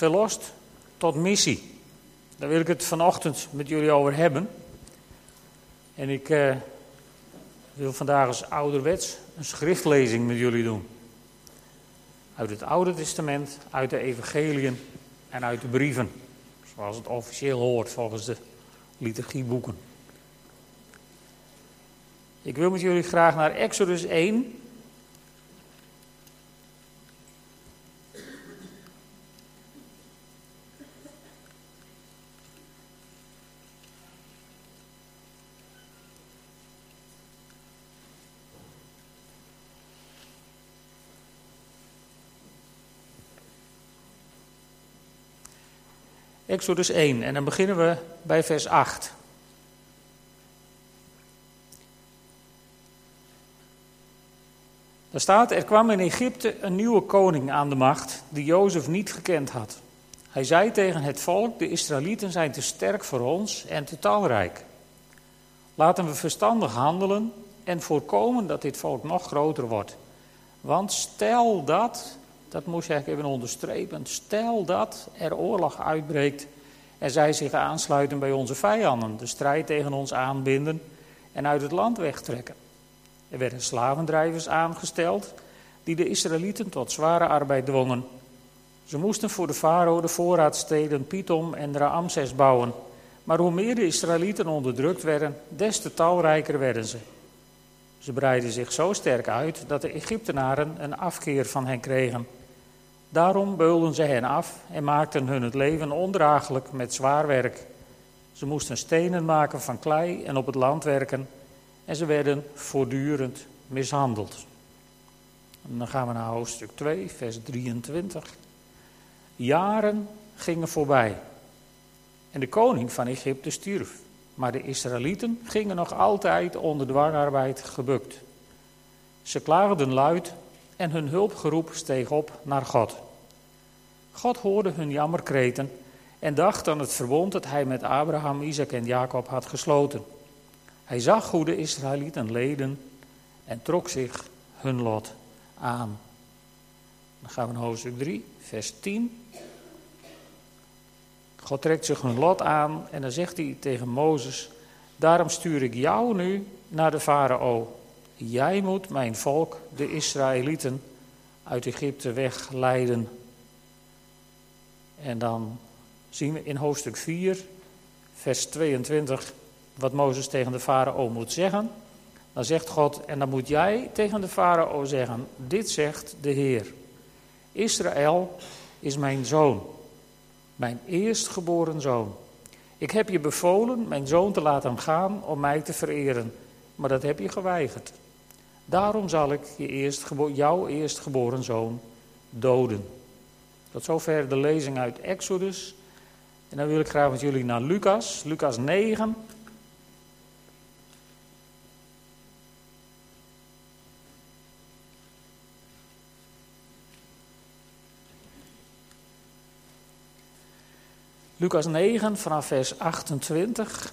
verlost tot missie. Daar wil ik het vanochtend met jullie over hebben. En ik uh, wil vandaag als ouderwets een schriftlezing met jullie doen. Uit het Oude Testament, uit de Evangeliën en uit de brieven. Zoals het officieel hoort volgens de liturgieboeken. Ik wil met jullie graag naar Exodus 1, Exodus 1 en dan beginnen we bij vers 8. Daar staat, er kwam in Egypte een nieuwe koning aan de macht die Jozef niet gekend had. Hij zei tegen het volk, de Israëlieten zijn te sterk voor ons en te talrijk. Laten we verstandig handelen en voorkomen dat dit volk nog groter wordt. Want stel dat dat moest eigenlijk even onderstrepen. Stel dat er oorlog uitbreekt en zij zich aansluiten bij onze vijanden, de strijd tegen ons aanbinden en uit het land wegtrekken. Er werden slavendrijvers aangesteld die de Israëlieten tot zware arbeid dwongen. Ze moesten voor de farao de voorraadsteden Pitom en Raamses bouwen. Maar hoe meer de Israëlieten onderdrukt werden, des te talrijker werden ze. Ze breidden zich zo sterk uit dat de Egyptenaren een afkeer van hen kregen. Daarom beulden ze hen af en maakten hun het leven ondraaglijk met zwaar werk. Ze moesten stenen maken van klei en op het land werken en ze werden voortdurend mishandeld. Dan gaan we naar hoofdstuk 2, vers 23. Jaren gingen voorbij en de koning van Egypte stierf. Maar de Israëlieten gingen nog altijd onder dwangarbeid gebukt. Ze klaagden luid en hun hulpgeroep steeg op naar God. God hoorde hun jammerkreten en dacht aan het verbond dat hij met Abraham, Isaac en Jacob had gesloten. Hij zag hoe de Israëlieten leden en trok zich hun lot aan. Dan gaan we naar hoofdstuk 3, vers 10. God trekt zich hun lot aan en dan zegt hij tegen Mozes: Daarom stuur ik jou nu naar de farao. Jij moet mijn volk, de Israëlieten, uit Egypte wegleiden. En dan zien we in hoofdstuk 4, vers 22, wat Mozes tegen de farao moet zeggen. Dan zegt God, en dan moet jij tegen de farao zeggen, dit zegt de Heer. Israël is mijn zoon, mijn eerstgeboren zoon. Ik heb je bevolen mijn zoon te laten gaan om mij te vereren, maar dat heb je geweigerd. Daarom zal ik je eerstgebo jouw eerstgeboren zoon doden. Tot zover de lezing uit Exodus. En dan wil ik graag met jullie naar Lucas, Lucas 9. Lucas 9 vanaf vers 28.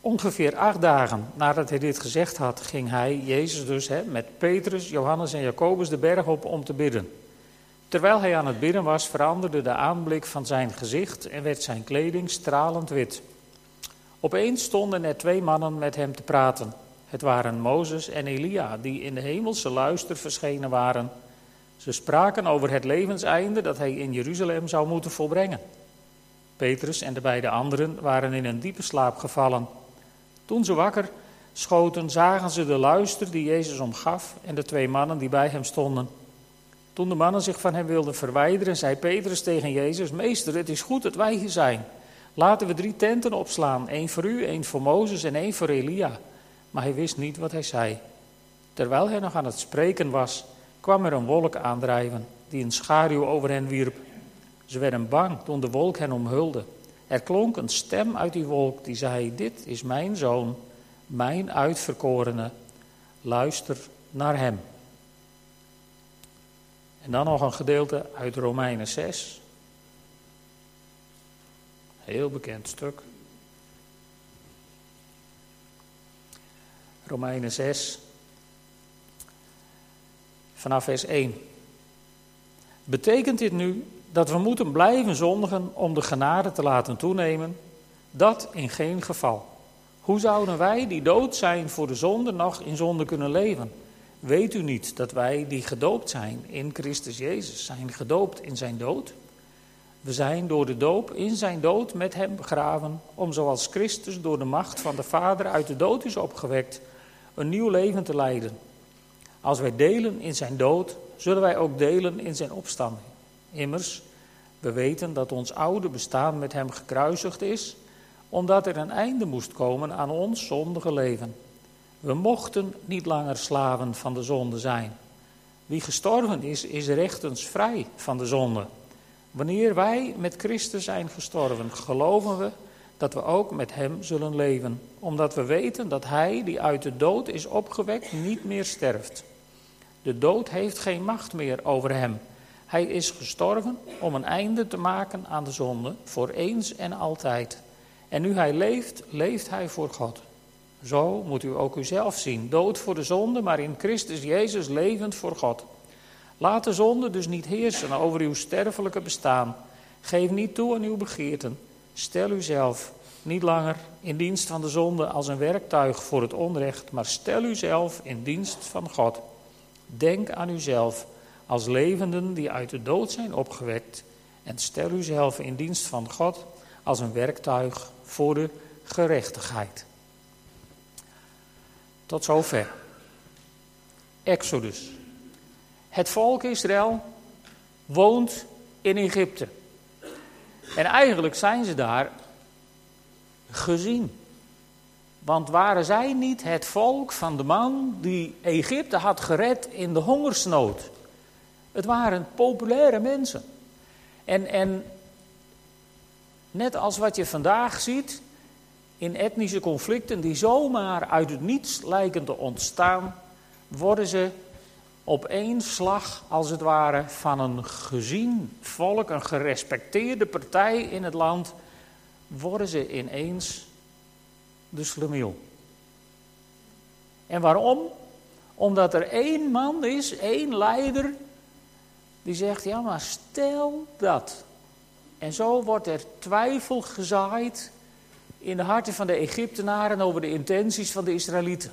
Ongeveer acht dagen nadat hij dit gezegd had, ging hij, Jezus dus, hè, met Petrus, Johannes en Jacobus de berg op om te bidden. Terwijl hij aan het bidden was, veranderde de aanblik van zijn gezicht en werd zijn kleding stralend wit. Opeens stonden er twee mannen met hem te praten. Het waren Mozes en Elia, die in de hemelse luister verschenen waren. Ze spraken over het levenseinde dat hij in Jeruzalem zou moeten volbrengen. Petrus en de beide anderen waren in een diepe slaap gevallen. Toen ze wakker schoten, zagen ze de luister die Jezus omgaf en de twee mannen die bij hem stonden. Toen de mannen zich van hem wilden verwijderen, zei Petrus tegen Jezus: Meester, het is goed dat wij hier zijn. Laten we drie tenten opslaan: één voor u, één voor Mozes en één voor Elia. Maar hij wist niet wat hij zei. Terwijl hij nog aan het spreken was, kwam er een wolk aandrijven die een schaduw over hen wierp. Ze werden bang toen de wolk hen omhulde. Er klonk een stem uit die wolk die zei: Dit is mijn zoon, mijn uitverkorene. Luister naar hem. En dan nog een gedeelte uit Romeinen 6. Heel bekend stuk. Romeinen 6, vanaf vers 1. Betekent dit nu dat we moeten blijven zondigen om de genade te laten toenemen, dat in geen geval. Hoe zouden wij die dood zijn voor de zonde nog in zonde kunnen leven? Weet u niet dat wij die gedoopt zijn in Christus Jezus zijn gedoopt in zijn dood? We zijn door de doop in zijn dood met hem begraven, om zoals Christus door de macht van de Vader uit de dood is opgewekt, een nieuw leven te leiden. Als wij delen in zijn dood, zullen wij ook delen in zijn opstanding. Immers, we weten dat ons oude bestaan met hem gekruisigd is, omdat er een einde moest komen aan ons zondige leven. We mochten niet langer slaven van de zonde zijn. Wie gestorven is, is rechtens vrij van de zonde. Wanneer wij met Christus zijn gestorven, geloven we dat we ook met Hem zullen leven, omdat we weten dat Hij, die uit de dood is opgewekt, niet meer sterft. De dood heeft geen macht meer over Hem. Hij is gestorven om een einde te maken aan de zonde, voor eens en altijd. En nu Hij leeft, leeft Hij voor God. Zo moet u ook uzelf zien, dood voor de zonde, maar in Christus Jezus levend voor God. Laat de zonde dus niet heersen over uw sterfelijke bestaan. Geef niet toe aan uw begeerten. Stel uzelf niet langer in dienst van de zonde als een werktuig voor het onrecht, maar stel uzelf in dienst van God. Denk aan uzelf als levenden die uit de dood zijn opgewekt en stel uzelf in dienst van God als een werktuig voor de gerechtigheid. Tot zover. Exodus. Het volk Israël woont in Egypte. En eigenlijk zijn ze daar gezien. Want waren zij niet het volk van de man die Egypte had gered in de hongersnood? Het waren populaire mensen. En, en net als wat je vandaag ziet in etnische conflicten die zomaar uit het niets lijken te ontstaan, worden ze op één slag, als het ware, van een gezien volk, een gerespecteerde partij in het land, worden ze ineens de slemiel. En waarom? Omdat er één man is, één leider, die zegt, ja maar stel dat. En zo wordt er twijfel gezaaid in de harten van de Egyptenaren over de intenties van de Israëlieten.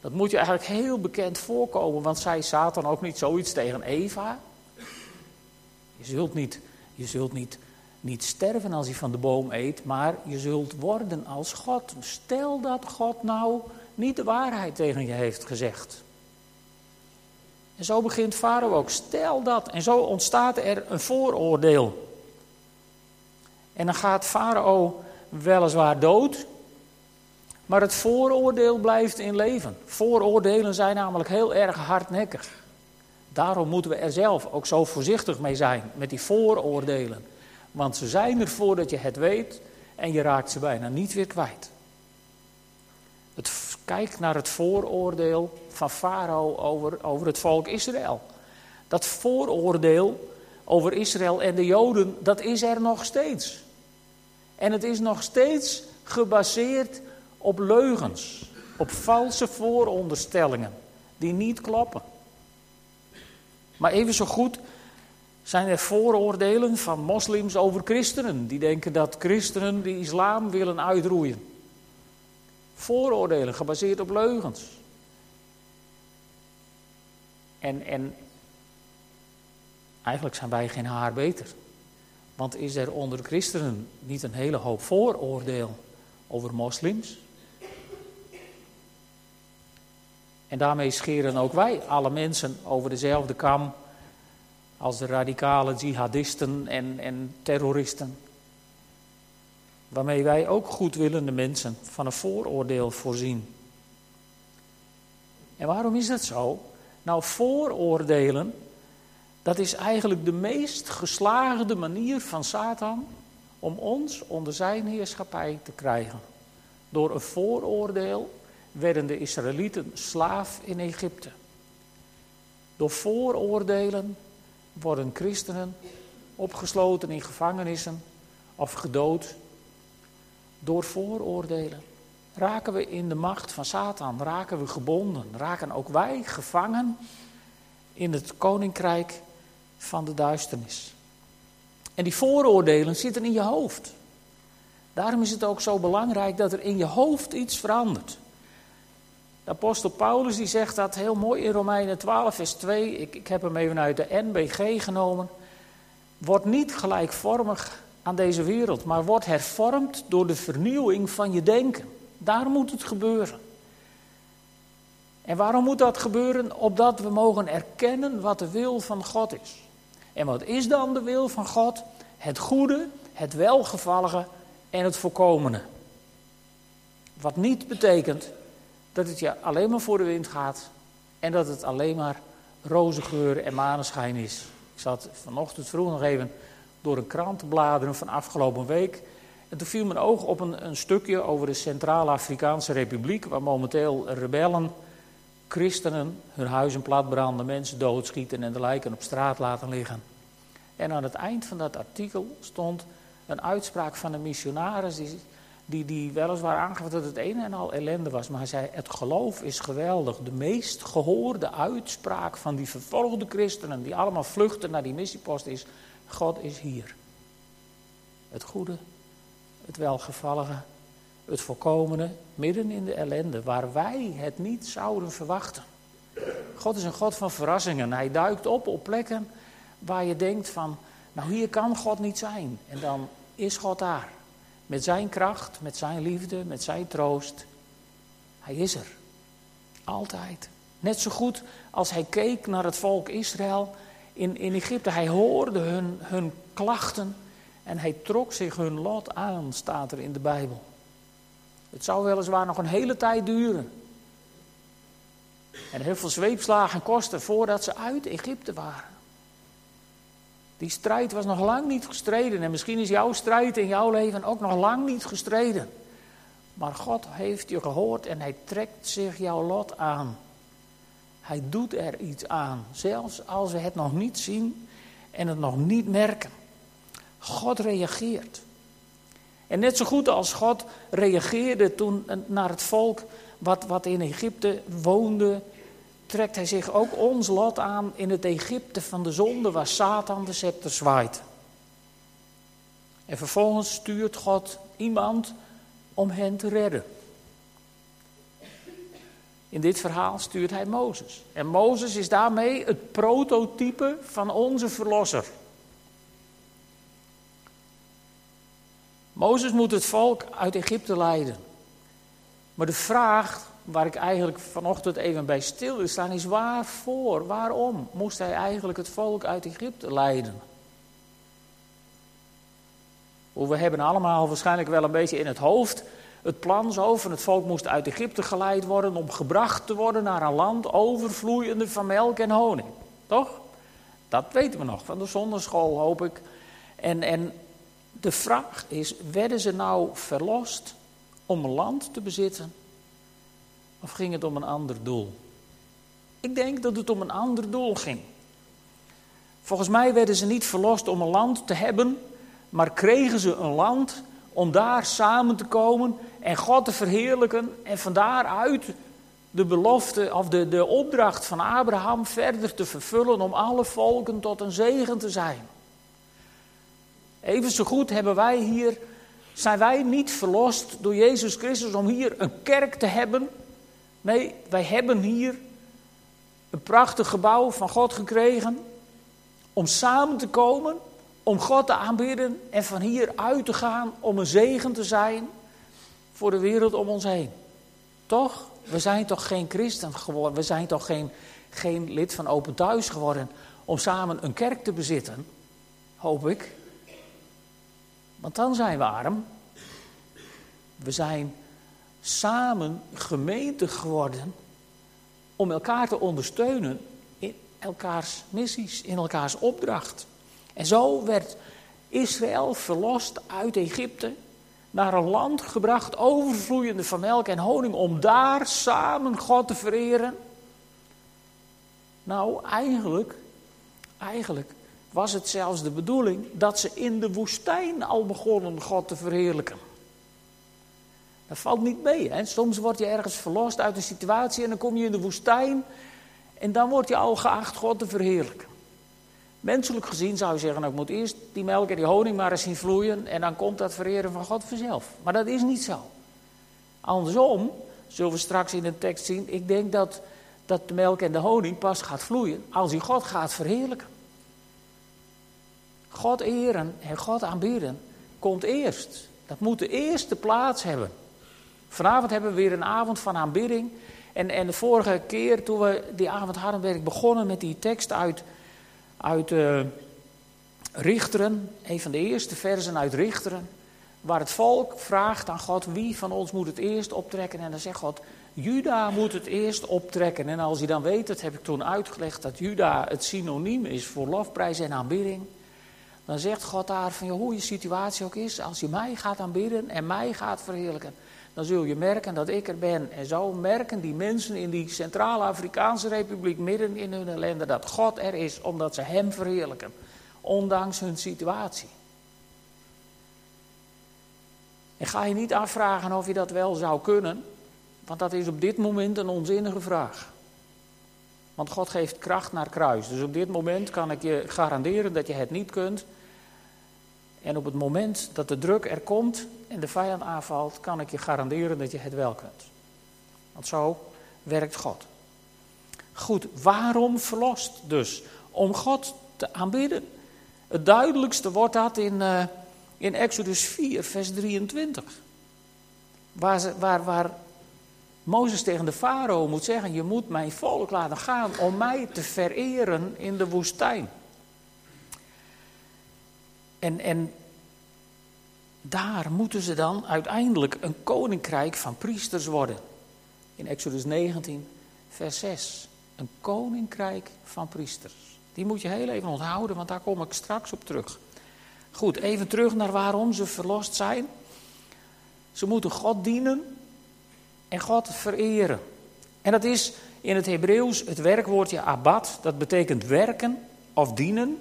Dat moet je eigenlijk heel bekend voorkomen, want zei Satan ook niet zoiets tegen Eva? Je zult niet, je zult niet, niet sterven als je van de boom eet, maar je zult worden als God. Stel dat God nou niet de waarheid tegen je heeft gezegd. En zo begint Farao ook. Stel dat. En zo ontstaat er een vooroordeel. En dan gaat Farao weliswaar dood. Maar het vooroordeel blijft in leven. Vooroordelen zijn namelijk heel erg hardnekkig. Daarom moeten we er zelf ook zo voorzichtig mee zijn met die vooroordelen. Want ze zijn er voordat je het weet en je raakt ze bijna niet weer kwijt. Het, kijk naar het vooroordeel van Farao over, over het volk Israël. Dat vooroordeel over Israël en de Joden, dat is er nog steeds. En het is nog steeds gebaseerd op leugens, op valse vooronderstellingen die niet kloppen. Maar even zo goed zijn er vooroordelen van moslims over christenen. Die denken dat christenen de islam willen uitroeien. Vooroordelen gebaseerd op leugens. En, en eigenlijk zijn wij geen haar beter. Want is er onder christenen niet een hele hoop vooroordeel over moslims? En daarmee scheren ook wij alle mensen over dezelfde kam als de radicale jihadisten en, en terroristen. Waarmee wij ook goedwillende mensen van een vooroordeel voorzien. En waarom is dat zo? Nou, vooroordelen, dat is eigenlijk de meest geslaagde manier van Satan om ons onder zijn heerschappij te krijgen. Door een vooroordeel werden de Israëlieten slaaf in Egypte. Door vooroordelen worden christenen opgesloten in gevangenissen of gedood. Door vooroordelen raken we in de macht van Satan, raken we gebonden, raken ook wij gevangen in het koninkrijk van de duisternis. En die vooroordelen zitten in je hoofd. Daarom is het ook zo belangrijk dat er in je hoofd iets verandert. De apostel Paulus die zegt dat heel mooi in Romeinen 12, vers 2. Ik, ik heb hem even uit de NBG genomen. Word niet gelijkvormig aan deze wereld, maar word hervormd door de vernieuwing van je denken. Daar moet het gebeuren. En waarom moet dat gebeuren? Opdat we mogen erkennen wat de wil van God is. En wat is dan de wil van God? Het goede, het welgevallige en het voorkomende. Wat niet betekent dat het je alleen maar voor de wind gaat en dat het alleen maar roze geur en maneschijn is. Ik zat vanochtend vroeg nog even door een krant te bladeren van afgelopen week. En toen viel mijn oog op een, een stukje over de Centraal-Afrikaanse Republiek, waar momenteel rebellen, christenen, hun huizen platbranden, mensen doodschieten en de lijken op straat laten liggen. En aan het eind van dat artikel stond een uitspraak van een missionaris die, die, die weliswaar aangaf dat het een en al ellende was. Maar hij zei, het geloof is geweldig. De meest gehoorde uitspraak van die vervolgde christenen die allemaal vluchten naar die missiepost is, God is hier. Het goede, het welgevallige, het voorkomende, midden in de ellende, waar wij het niet zouden verwachten. God is een God van verrassingen. Hij duikt op op plekken waar je denkt van, nou hier kan God niet zijn. En dan is God daar. Met zijn kracht, met zijn liefde, met zijn troost. Hij is er. Altijd. Net zo goed als hij keek naar het volk Israël in, in Egypte. Hij hoorde hun, hun klachten en hij trok zich hun lot aan, staat er in de Bijbel. Het zou weliswaar nog een hele tijd duren. En heel veel zweepslagen kosten voordat ze uit Egypte waren. Die strijd was nog lang niet gestreden. En misschien is jouw strijd in jouw leven ook nog lang niet gestreden. Maar God heeft je gehoord en hij trekt zich jouw lot aan. Hij doet er iets aan, zelfs als we het nog niet zien en het nog niet merken. God reageert. En net zo goed als God reageerde toen naar het volk wat, wat in Egypte woonde trekt hij zich ook ons lot aan in het Egypte van de zonde waar Satan de scepter zwaait. En vervolgens stuurt God iemand om hen te redden. In dit verhaal stuurt hij Mozes. En Mozes is daarmee het prototype van onze verlosser. Mozes moet het volk uit Egypte leiden. Maar de vraag waar ik eigenlijk vanochtend even bij stil wil staan, is waarvoor, waarom moest hij eigenlijk het volk uit Egypte leiden? We hebben allemaal waarschijnlijk wel een beetje in het hoofd het plan zo van het volk moest uit Egypte geleid worden om gebracht te worden naar een land overvloeiende van melk en honing. Toch? Dat weten we nog van de zonderschool, hoop ik. En, en de vraag is, werden ze nou verlost om een land te bezitten of ging het om een ander doel? Ik denk dat het om een ander doel ging. Volgens mij werden ze niet verlost om een land te hebben, maar kregen ze een land om daar samen te komen en God te verheerlijken en van daaruit de belofte of de, de opdracht van Abraham verder te vervullen om alle volken tot een zegen te zijn. Even zo goed hebben wij hier, zijn wij niet verlost door Jezus Christus om hier een kerk te hebben Nee, wij hebben hier een prachtig gebouw van God gekregen om samen te komen, om God te aanbidden en van hier uit te gaan om een zegen te zijn voor de wereld om ons heen. Toch? We zijn toch geen christen geworden, we zijn toch geen, geen lid van Open Thuis geworden om samen een kerk te bezitten, hoop ik. Want dan zijn we arm. We zijn samen gemeente geworden om elkaar te ondersteunen in elkaars missies, in elkaars opdracht. En zo werd Israël verlost uit Egypte naar een land gebracht overvloeiende van melk en honing om daar samen God te vereren. Nou, eigenlijk, eigenlijk was het zelfs de bedoeling dat ze in de woestijn al begonnen God te verheerlijken. Dat valt niet mee. Hè? Soms word je ergens verlost uit een situatie en dan kom je in de woestijn en dan word je al geacht God te verheerlijken. Menselijk gezien zou je zeggen, nou, ik moet eerst die melk en die honing maar eens zien vloeien en dan komt dat vereren van God vanzelf. Maar dat is niet zo. Andersom, zullen we straks in de tekst zien, ik denk dat, dat de melk en de honing pas gaat vloeien als hij God gaat verheerlijken. God eren en God aanbieden komt eerst. Dat moet de eerste plaats hebben. Vanavond hebben we weer een avond van aanbidding. En, en de vorige keer toen we die avond hadden, werd ik begonnen met die tekst uit, uit uh, Richteren. Een van de eerste versen uit Richteren. Waar het volk vraagt aan God wie van ons moet het eerst optrekken. En dan zegt God, Juda moet het eerst optrekken. En als je dan weet, dat heb ik toen uitgelegd, dat Juda het synoniem is voor lofprijs en aanbidding. Dan zegt God daar van hoe je situatie ook is, als je mij gaat aanbidden en mij gaat verheerlijken, dan zul je merken dat ik er ben. En zo merken die mensen in die Centraal-Afrikaanse Republiek midden in hun ellende dat God er is, omdat ze Hem verheerlijken, ondanks hun situatie. En ga je niet afvragen of je dat wel zou kunnen, want dat is op dit moment een onzinnige vraag. Want God geeft kracht naar kruis. Dus op dit moment kan ik je garanderen dat je het niet kunt. En op het moment dat de druk er komt en de vijand aanvalt, kan ik je garanderen dat je het wel kunt. Want zo werkt God. Goed, waarom verlost dus? Om God te aanbidden. Het duidelijkste wordt dat in, uh, in Exodus 4, vers 23. Waar, ze, waar, waar Mozes tegen de farao moet zeggen: Je moet mijn volk laten gaan om mij te vereren in de woestijn. En, en daar moeten ze dan uiteindelijk een koninkrijk van priesters worden. In Exodus 19, vers 6. Een koninkrijk van priesters. Die moet je heel even onthouden, want daar kom ik straks op terug. Goed, even terug naar waarom ze verlost zijn. Ze moeten God dienen en God vereren. En dat is in het Hebreeuws het werkwoordje abad. Dat betekent werken of dienen.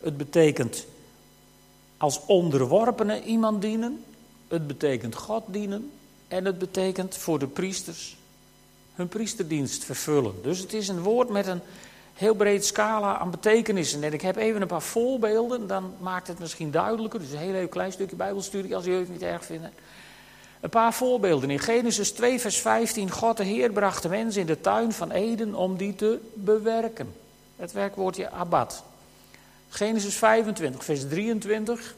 Het betekent als onderworpene iemand dienen. Het betekent God dienen. En het betekent voor de priesters hun priesterdienst vervullen. Dus het is een woord met een heel breed scala aan betekenissen. En ik heb even een paar voorbeelden, dan maakt het misschien duidelijker. Dus een heel, heel klein stukje Bijbelstudie als jullie het niet erg vinden. Een paar voorbeelden. In Genesis 2, vers 15. God de Heer bracht de mens in de tuin van Eden om die te bewerken. Het werkwoordje abad. Genesis 25, vers 23.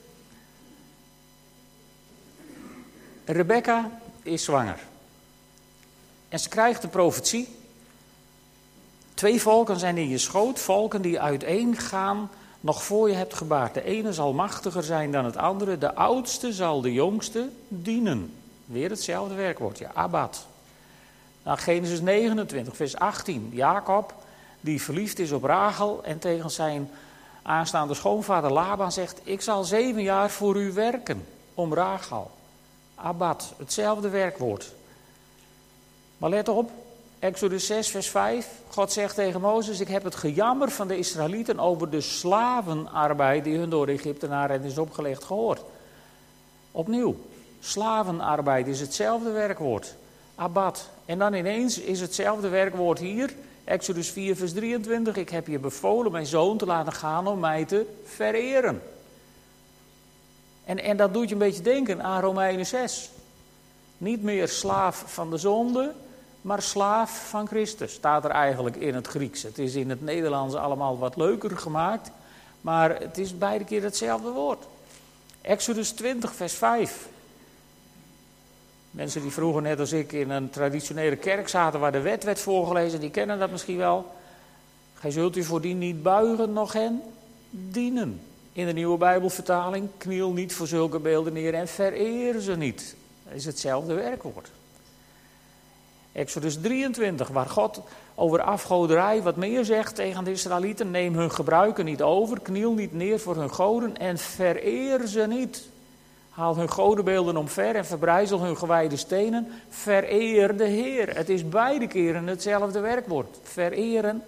Rebecca is zwanger. En ze krijgt de profetie. Twee volken zijn in je schoot, volken die uiteen gaan nog voor je hebt gebaard. De ene zal machtiger zijn dan het andere, de oudste zal de jongste dienen. Weer hetzelfde werkwoordje, abad. Nou, Genesis 29, vers 18. Jacob, die verliefd is op Rachel en tegen zijn aanstaande schoonvader Laban zegt: Ik zal zeven jaar voor u werken om Rachel. Abad, hetzelfde werkwoord. Maar let op, Exodus 6, vers 5. God zegt tegen Mozes: Ik heb het gejammer van de Israëlieten over de slavenarbeid die hun door de Egyptenaren is opgelegd gehoord. Opnieuw, slavenarbeid is hetzelfde werkwoord. Abad. En dan ineens is hetzelfde werkwoord hier. Exodus 4, vers 23. Ik heb je bevolen mijn zoon te laten gaan om mij te vereren. En, en dat doet je een beetje denken aan Romeinen 6. Niet meer slaaf van de zonde, maar slaaf van Christus. Staat er eigenlijk in het Grieks. Het is in het Nederlands allemaal wat leuker gemaakt. Maar het is beide keer hetzelfde woord. Exodus 20, vers 5. Mensen die vroeger net als ik in een traditionele kerk zaten waar de wet werd voorgelezen, die kennen dat misschien wel. Gij zult u voor die niet buigen, nog hen dienen. In de nieuwe Bijbelvertaling, kniel niet voor zulke beelden neer en vereer ze niet. Dat is hetzelfde werkwoord. Exodus 23, waar God over afgoderij wat meer zegt tegen de Israëlieten. Neem hun gebruiken niet over, kniel niet neer voor hun goden en vereer ze niet. Haal hun godenbeelden omver en verbrijzel hun gewijde stenen. Vereer de Heer. Het is beide keren hetzelfde werkwoord. Vereren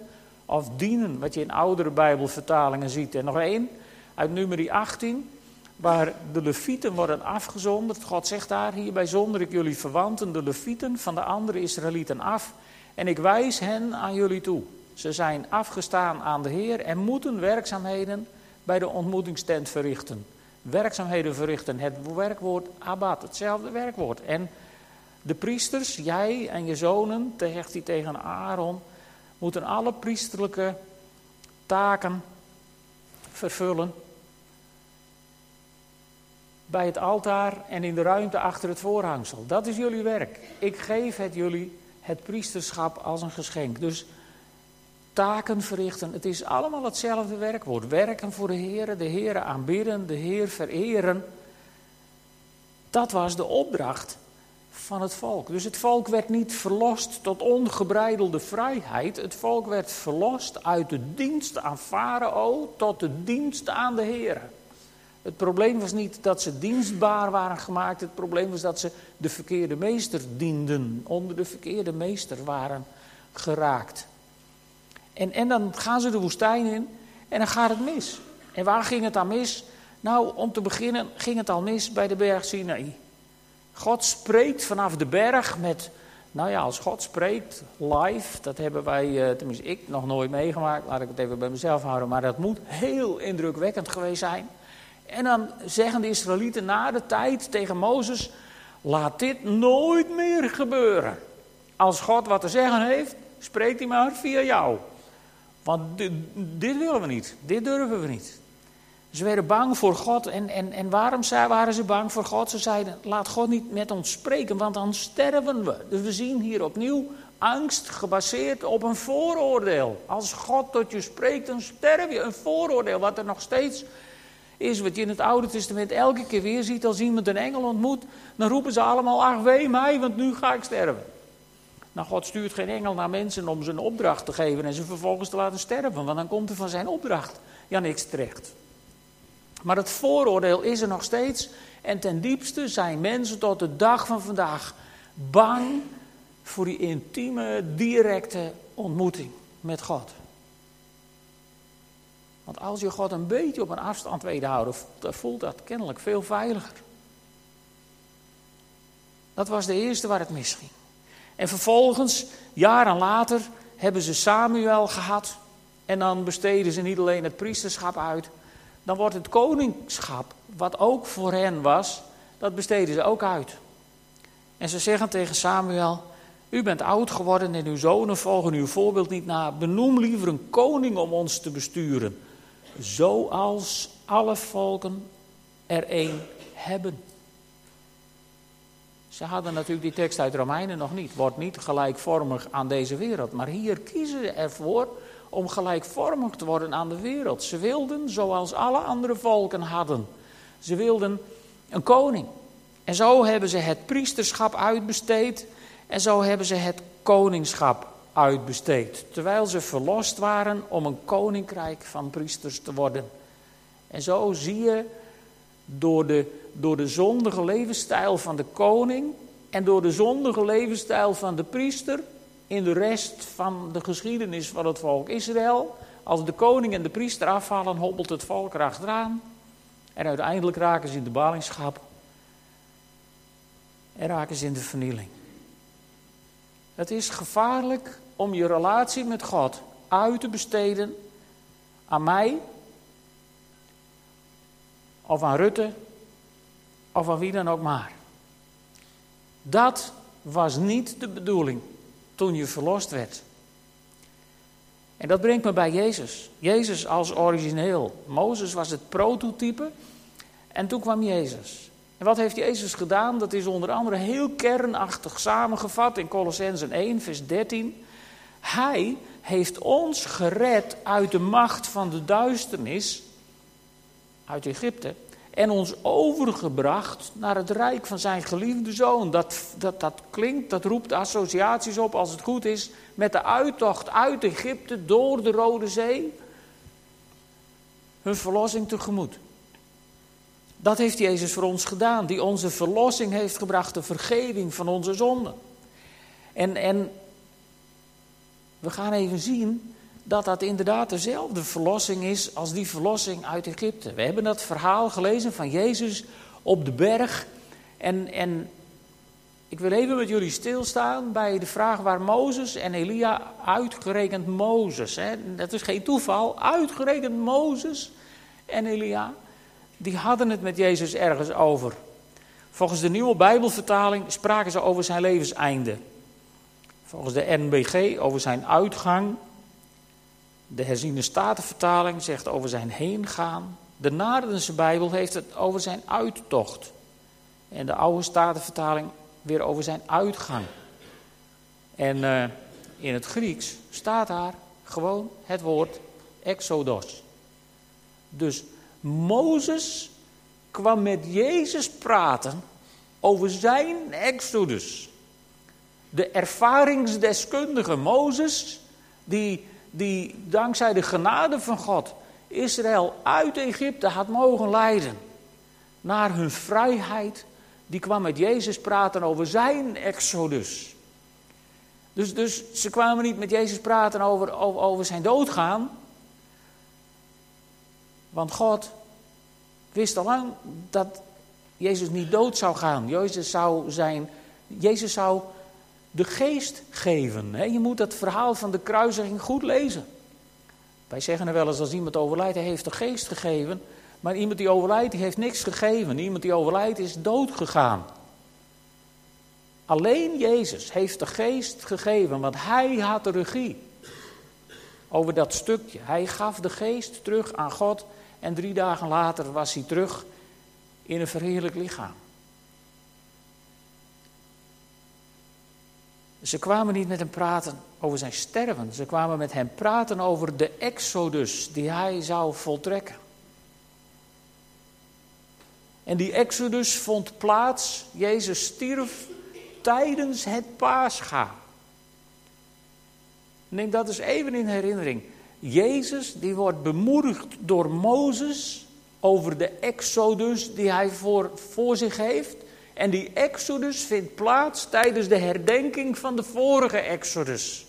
of dienen, wat je in oudere Bijbelvertalingen ziet. En nog één, uit nummer 18, waar de levieten worden afgezonderd. God zegt daar, hierbij zonder ik jullie verwanten, de levieten van de andere Israëlieten af. En ik wijs hen aan jullie toe. Ze zijn afgestaan aan de Heer en moeten werkzaamheden bij de ontmoetingstent verrichten. Werkzaamheden verrichten, het werkwoord abad, hetzelfde werkwoord. En de priesters, jij en je zonen, zegt hij tegen Aaron, moeten alle priesterlijke taken vervullen. Bij het altaar en in de ruimte achter het voorhangsel. Dat is jullie werk. Ik geef het jullie, het priesterschap, als een geschenk. Dus taken verrichten, het is allemaal hetzelfde werkwoord. Werken voor de Heer, de Heer aanbidden, de Heer vereren. Dat was de opdracht van het volk. Dus het volk werd niet verlost tot ongebreidelde vrijheid. Het volk werd verlost uit de dienst aan Farao tot de dienst aan de Heer. Het probleem was niet dat ze dienstbaar waren gemaakt. Het probleem was dat ze de verkeerde meester dienden. Onder de verkeerde meester waren geraakt. En, en dan gaan ze de woestijn in en dan gaat het mis. En waar ging het dan mis? Nou, om te beginnen ging het al mis bij de berg Sinaï. God spreekt vanaf de berg met, nou ja, als God spreekt live, dat hebben wij, eh, tenminste ik, nog nooit meegemaakt, laat ik het even bij mezelf houden, maar dat moet heel indrukwekkend geweest zijn. En dan zeggen de Israëlieten na de tijd tegen Mozes, laat dit nooit meer gebeuren. Als God wat te zeggen heeft, spreekt hij maar via jou. Want dit, willen we niet, dit durven we niet. Ze werden bang voor God. En, en, en waarom waren ze bang voor God? Ze zeiden: Laat God niet met ons spreken, want dan sterven we. Dus we zien hier opnieuw angst gebaseerd op een vooroordeel. Als God tot je spreekt, dan sterf je. Een vooroordeel, wat er nog steeds is, wat je in het Oude Testament elke keer weer ziet als iemand een engel ontmoet. Dan roepen ze allemaal: Ach, wee mij, want nu ga ik sterven. Nou, God stuurt geen engel naar mensen om ze een opdracht te geven en ze vervolgens te laten sterven, want dan komt er van zijn opdracht ja niks terecht. Maar het vooroordeel is er nog steeds. En ten diepste zijn mensen tot de dag van vandaag bang voor die intieme, directe ontmoeting met God. Want als je God een beetje op een afstand weet houden, voelt dat kennelijk veel veiliger. Dat was de eerste waar het misging. En vervolgens, jaren later, hebben ze Samuel gehad. En dan besteden ze niet alleen het priesterschap uit, dan wordt het koningschap, wat ook voor hen was, dat besteden ze ook uit. En ze zeggen tegen Samuel: U bent oud geworden en uw zonen volgen uw voorbeeld niet na. Benoem liever een koning om ons te besturen, zoals alle volken er één hebben. Ze hadden natuurlijk die tekst uit Romeinen nog niet. Wordt niet gelijkvormig aan deze wereld. Maar hier kiezen ze ervoor om gelijkvormig te worden aan de wereld. Ze wilden zoals alle andere volken hadden. Ze wilden een koning. En zo hebben ze het priesterschap uitbesteed en zo hebben ze het koningschap uitbesteed. Terwijl ze verlost waren om een koninkrijk van priesters te worden. En zo zie je door de, door de zondige levensstijl van de koning en door de zondige levensstijl van de priester in de rest van de geschiedenis van het volk Israël. Als de koning en de priester afvallen, hobbelt het volk erachteraan. En uiteindelijk raken ze in de ballingschap. En raken ze in de vernieling. Het is gevaarlijk om je relatie met God uit te besteden aan mij, of aan Rutte, of aan wie dan ook maar. Dat was niet de bedoeling toen je verlost werd. En dat brengt me bij Jezus. Jezus als origineel. Mozes was het prototype en toen kwam Jezus. En wat heeft Jezus gedaan? Dat is onder andere heel kernachtig samengevat in Colossensen 1, vers 13. Hij heeft ons gered uit de macht van de duisternis, uit Egypte, en ons overgebracht naar het rijk van zijn geliefde zoon. Dat, dat, dat klinkt, dat roept associaties op, als het goed is, met de uittocht uit Egypte door de Rode Zee. Hun verlossing tegemoet. Dat heeft Jezus voor ons gedaan, die onze verlossing heeft gebracht, de vergeving van onze zonden. En, en we gaan even zien dat dat inderdaad dezelfde verlossing is als die verlossing uit Egypte. We hebben dat verhaal gelezen van Jezus op de berg. En, en ik wil even met jullie stilstaan bij de vraag waar Mozes en Elia, uitgerekend Mozes, hè, dat is geen toeval, uitgerekend Mozes en Elia, die hadden het met Jezus ergens over. Volgens de nieuwe Bijbelvertaling spraken ze over zijn levenseinde. Volgens de NBG over zijn uitgang. De herziene statenvertaling zegt over zijn heengaan. De Naardense Bijbel heeft het over zijn uittocht. En de oude statenvertaling weer over zijn uitgang. En uh, in het Grieks staat daar gewoon het woord exodos. Dus Mozes kwam met Jezus praten over zijn exodus. De ervaringsdeskundige Mozes, die, die dankzij de genade van God Israël uit Egypte had mogen leiden naar hun vrijheid, die kwam met Jezus praten over zijn exodus. Dus, dus ze kwamen niet met Jezus praten over, over, over zijn doodgaan. Want God wist al lang dat Jezus niet dood zou gaan. Jezus zou, zijn, Jezus zou de geest geven. Je moet dat verhaal van de kruisiging goed lezen. Wij zeggen er wel eens als iemand overlijdt, hij heeft de geest gegeven. Maar iemand die overlijdt, die heeft niks gegeven. Iemand die overlijdt is dood gegaan. Alleen Jezus heeft de geest gegeven, want hij had de regie over dat stukje. Hij gaf de geest terug aan God en drie dagen later was hij terug in een verheerlijk lichaam. Ze kwamen niet met hem praten over zijn sterven. Ze kwamen met hem praten over de exodus die hij zou voltrekken. En die exodus vond plaats, Jezus stierf tijdens het paascha. Neem dat eens even in herinnering. Jezus die wordt bemoedigd door Mozes over de exodus die hij voor, voor zich heeft. En die exodus vindt plaats tijdens de herdenking van de vorige exodus.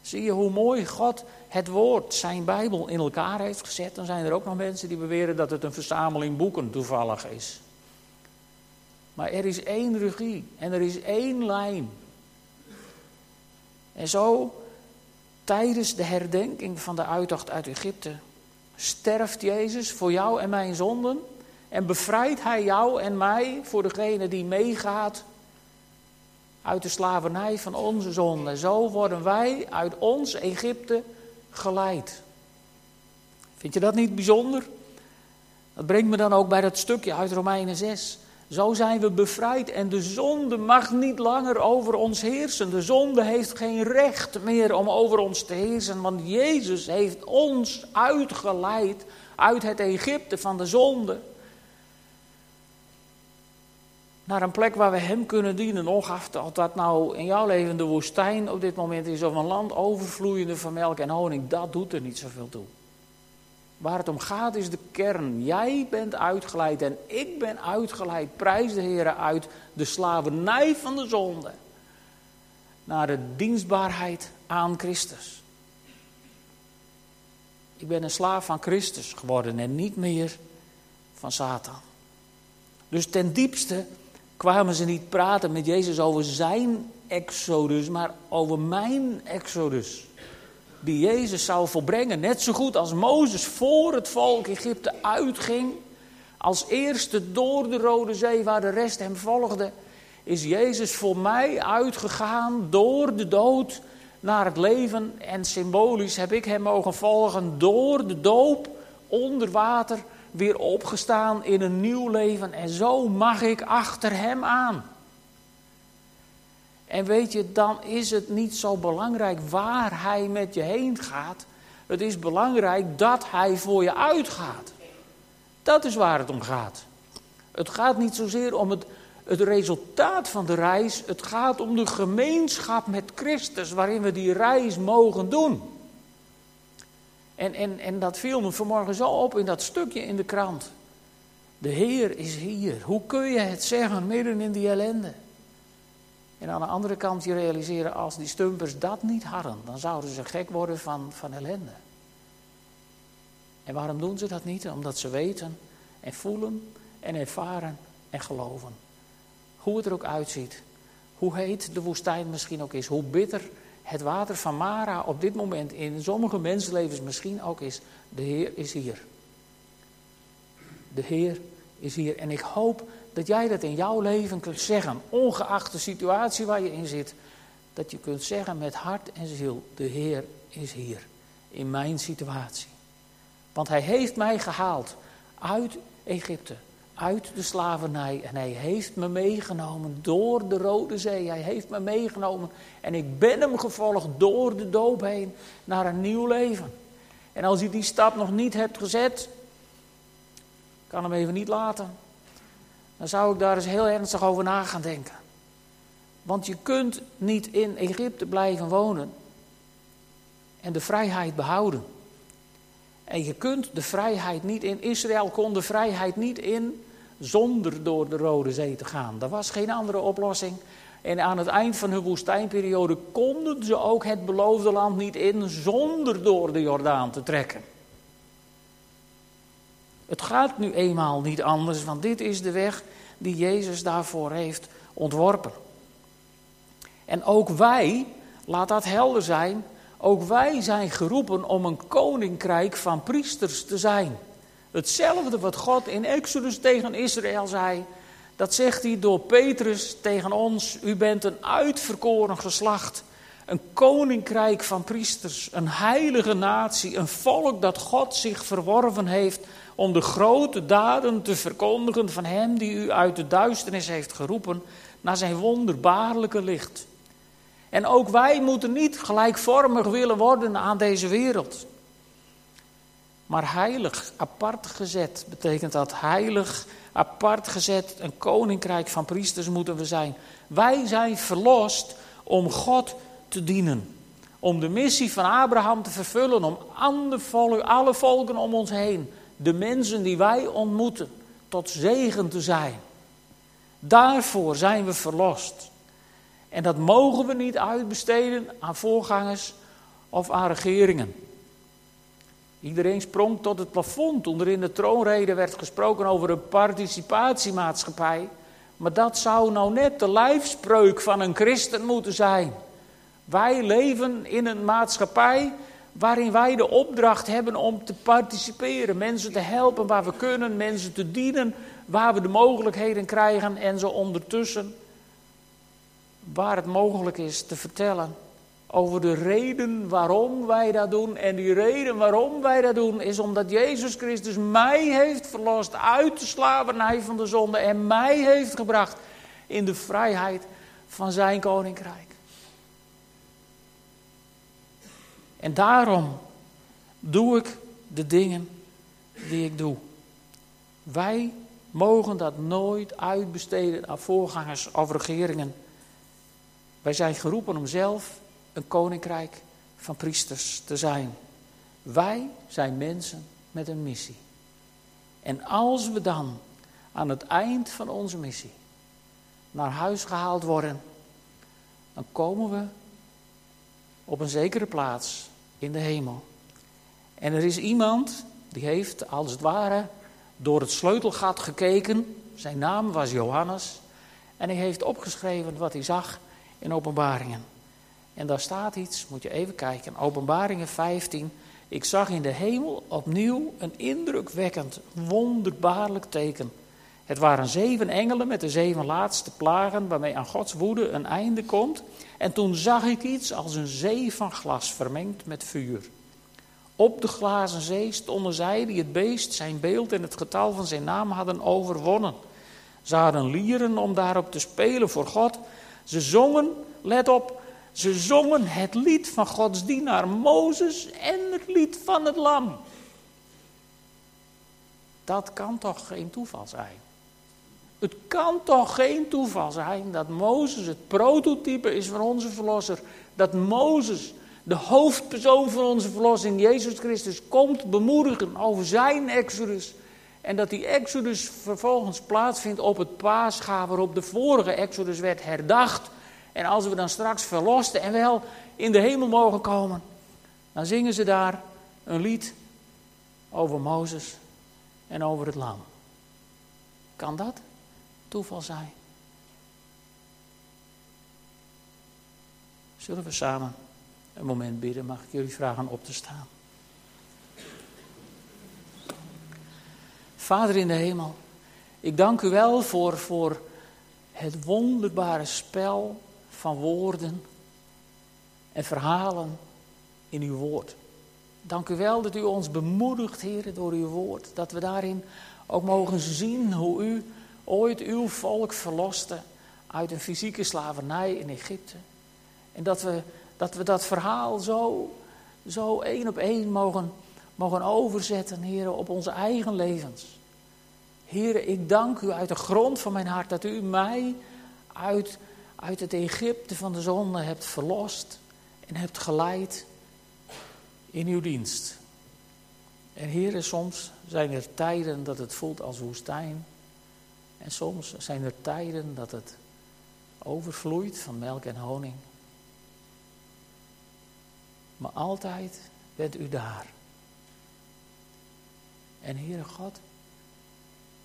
Zie je hoe mooi God het woord, zijn Bijbel, in elkaar heeft gezet? Dan zijn er ook nog mensen die beweren dat het een verzameling boeken toevallig is. Maar er is één regie en er is één lijn. En zo, tijdens de herdenking van de uittocht uit Egypte, sterft Jezus voor jou en mijn zonden. En bevrijdt Hij jou en mij voor degene die meegaat uit de slavernij van onze zonde. Zo worden wij uit ons Egypte geleid. Vind je dat niet bijzonder? Dat brengt me dan ook bij dat stukje uit Romeinen 6. Zo zijn we bevrijd en de zonde mag niet langer over ons heersen. De zonde heeft geen recht meer om over ons te heersen, want Jezus heeft ons uitgeleid uit het Egypte van de zonde naar een plek waar we Hem kunnen dienen. Ongeacht of dat nou in jouw leven de woestijn op dit moment is of een land overvloeiende van melk en honing, dat doet er niet zoveel toe. Waar het om gaat is de kern. Jij bent uitgeleid en ik ben uitgeleid, prijs de Heer, uit de slavernij van de zonde. Naar de dienstbaarheid aan Christus. Ik ben een slaaf van Christus geworden en niet meer van Satan. Dus ten diepste kwamen ze niet praten met Jezus over zijn exodus, maar over mijn exodus. Die Jezus zou volbrengen. Net zo goed als Mozes voor het volk Egypte uitging. Als eerste door de Rode Zee waar de rest hem volgde. Is Jezus voor mij uitgegaan door de dood naar het leven. En symbolisch heb ik hem mogen volgen door de doop onder water weer opgestaan in een nieuw leven en zo mag ik achter Hem aan. En weet je, dan is het niet zo belangrijk waar Hij met je heen gaat. Het is belangrijk dat Hij voor je uitgaat. Dat is waar het om gaat. Het gaat niet zozeer om het, het resultaat van de reis. Het gaat om de gemeenschap met Christus waarin we die reis mogen doen. En, en, en dat viel me vanmorgen zo op in dat stukje in de krant. De Heer is hier. Hoe kun je het zeggen midden in die ellende? En aan de andere kant je realiseren, als die stumpers dat niet hadden, dan zouden ze gek worden van, van ellende. En waarom doen ze dat niet? Omdat ze weten en voelen en ervaren en geloven. Hoe het er ook uitziet, hoe heet de woestijn misschien ook is, hoe bitter het water van Mara op dit moment in sommige mensenlevens misschien ook is. De Heer is hier. De Heer is hier. En ik hoop dat jij dat in jouw leven kunt zeggen, ongeacht de situatie waar je in zit. Dat je kunt zeggen met hart en ziel, de Heer is hier. In mijn situatie. Want Hij heeft mij gehaald uit Egypte uit de slavernij. En hij heeft me meegenomen door de Rode Zee. Hij heeft me meegenomen. En ik ben hem gevolgd door de doop heen naar een nieuw leven. En als je die stap nog niet hebt gezet, kan hem even niet laten. Dan zou ik daar eens heel ernstig over na gaan denken. Want je kunt niet in Egypte blijven wonen en de vrijheid behouden. En je kunt de vrijheid niet in. Israël kon de vrijheid niet in zonder door de Rode Zee te gaan. Er was geen andere oplossing. En aan het eind van hun woestijnperiode konden ze ook het beloofde land niet in zonder door de Jordaan te trekken. Het gaat nu eenmaal niet anders, want dit is de weg die Jezus daarvoor heeft ontworpen. En ook wij, laat dat helder zijn, ook wij zijn geroepen om een koninkrijk van priesters te zijn. Hetzelfde wat God in Exodus tegen Israël zei, dat zegt hij door Petrus tegen ons. U bent een uitverkoren geslacht, een koninkrijk van priesters, een heilige natie, een volk dat God zich verworven heeft om de grote daden te verkondigen van Hem die u uit de duisternis heeft geroepen naar zijn wonderbaarlijke licht. En ook wij moeten niet gelijkvormig willen worden aan deze wereld. Maar heilig, apart gezet, betekent dat heilig, apart gezet, een koninkrijk van priesters moeten we zijn. Wij zijn verlost om God te dienen. Om de missie van Abraham te vervullen, om alle volken om ons heen, de mensen die wij ontmoeten, tot zegen te zijn. Daarvoor zijn we verlost. En dat mogen we niet uitbesteden aan voorgangers of aan regeringen. Iedereen sprong tot het plafond toen er in de troonrede werd gesproken over een participatiemaatschappij. Maar dat zou nou net de lijfspreuk van een christen moeten zijn. Wij leven in een maatschappij waarin wij de opdracht hebben om te participeren, mensen te helpen waar we kunnen, mensen te dienen waar we de mogelijkheden krijgen en ze ondertussen, waar het mogelijk is, te vertellen over de reden waarom wij dat doen. En die reden waarom wij dat doen is omdat Jezus Christus mij heeft verlost uit de slavernij van de zonde en mij heeft gebracht in de vrijheid van zijn koninkrijk. En daarom doe ik de dingen die ik doe. Wij mogen dat nooit uitbesteden aan voorgangers of regeringen. Wij zijn geroepen om zelf een koninkrijk van priesters te zijn. Wij zijn mensen met een missie. En als we dan aan het eind van onze missie naar huis gehaald worden, dan komen we op een zekere plaats in de hemel. En er is iemand die heeft als het ware door het sleutelgat gekeken. Zijn naam was Johannes. En hij heeft opgeschreven wat hij zag in openbaringen. En daar staat iets, moet je even kijken. Openbaringen 15. Ik zag in de hemel opnieuw een indrukwekkend, wonderbaarlijk teken. Het waren zeven engelen met de zeven laatste plagen waarmee aan Gods woede een einde komt. En toen zag ik iets als een zee van glas vermengd met vuur. Op de glazen zee stonden zij die het beest, zijn beeld en het getal van zijn naam hadden overwonnen. Ze hadden lieren om daarop te spelen voor God. Ze zongen, let op, ze zongen het lied van Gods dienaar Mozes en het lied van het lam. Dat kan toch geen toeval zijn? Het kan toch geen toeval zijn dat Mozes het prototype is van onze verlosser. Dat Mozes, de hoofdpersoon van onze verlossing, Jezus Christus, komt bemoedigen over zijn exodus. En dat die exodus vervolgens plaatsvindt op het paascha waarop de vorige exodus werd herdacht. En als we dan straks verlosten en wel in de hemel mogen komen, dan zingen ze daar een lied over Mozes en over het lam. Kan dat toeval zijn? Zullen we samen een moment bidden? Mag ik jullie vragen op te staan? Vader in de hemel, ik dank u wel voor, voor het wonderbare spel van woorden en verhalen in uw woord. Dank u wel dat u ons bemoedigt, Heer, door uw woord. Dat we daarin ook mogen zien hoe u ooit uw volk verloste uit een fysieke slavernij in Egypte. En dat we dat, we dat verhaal zo, zo één op één mogen, mogen overzetten, Heer, op onze eigen levens. Heer, ik dank u uit de grond van mijn hart dat u mij uit, uit het Egypte van de zonde hebt verlost en hebt geleid in uw dienst. En heren, soms zijn er tijden dat het voelt als woestijn. En soms zijn er tijden dat het overvloeit van melk en honing. Maar altijd bent u daar. En Heere God,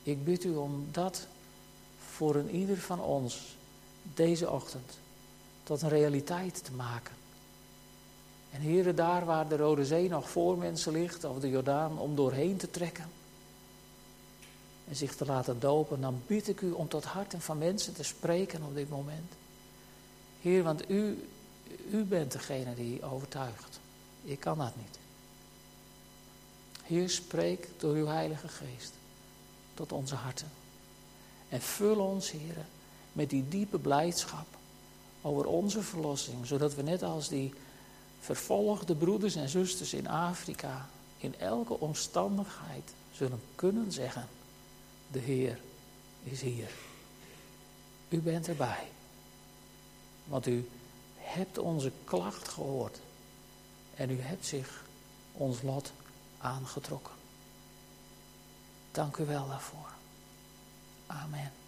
ik bid u om dat voor een ieder van ons deze ochtend tot een realiteit te maken. En heren, daar waar de Rode Zee nog voor mensen ligt, of de Jordaan, om doorheen te trekken en zich te laten dopen, dan bid ik u om tot harten van mensen te spreken op dit moment. Heer, want u, u bent degene die overtuigt. Ik kan dat niet. Heer, spreek door uw Heilige Geest tot onze harten. En vul ons, Heer, met die diepe blijdschap over onze verlossing, zodat we net als die vervolgde broeders en zusters in Afrika in elke omstandigheid zullen kunnen zeggen: De Heer is hier. U bent erbij. Want u hebt onze klacht gehoord en u hebt zich ons lot aangetrokken. Dank u wel daarvoor. Amen.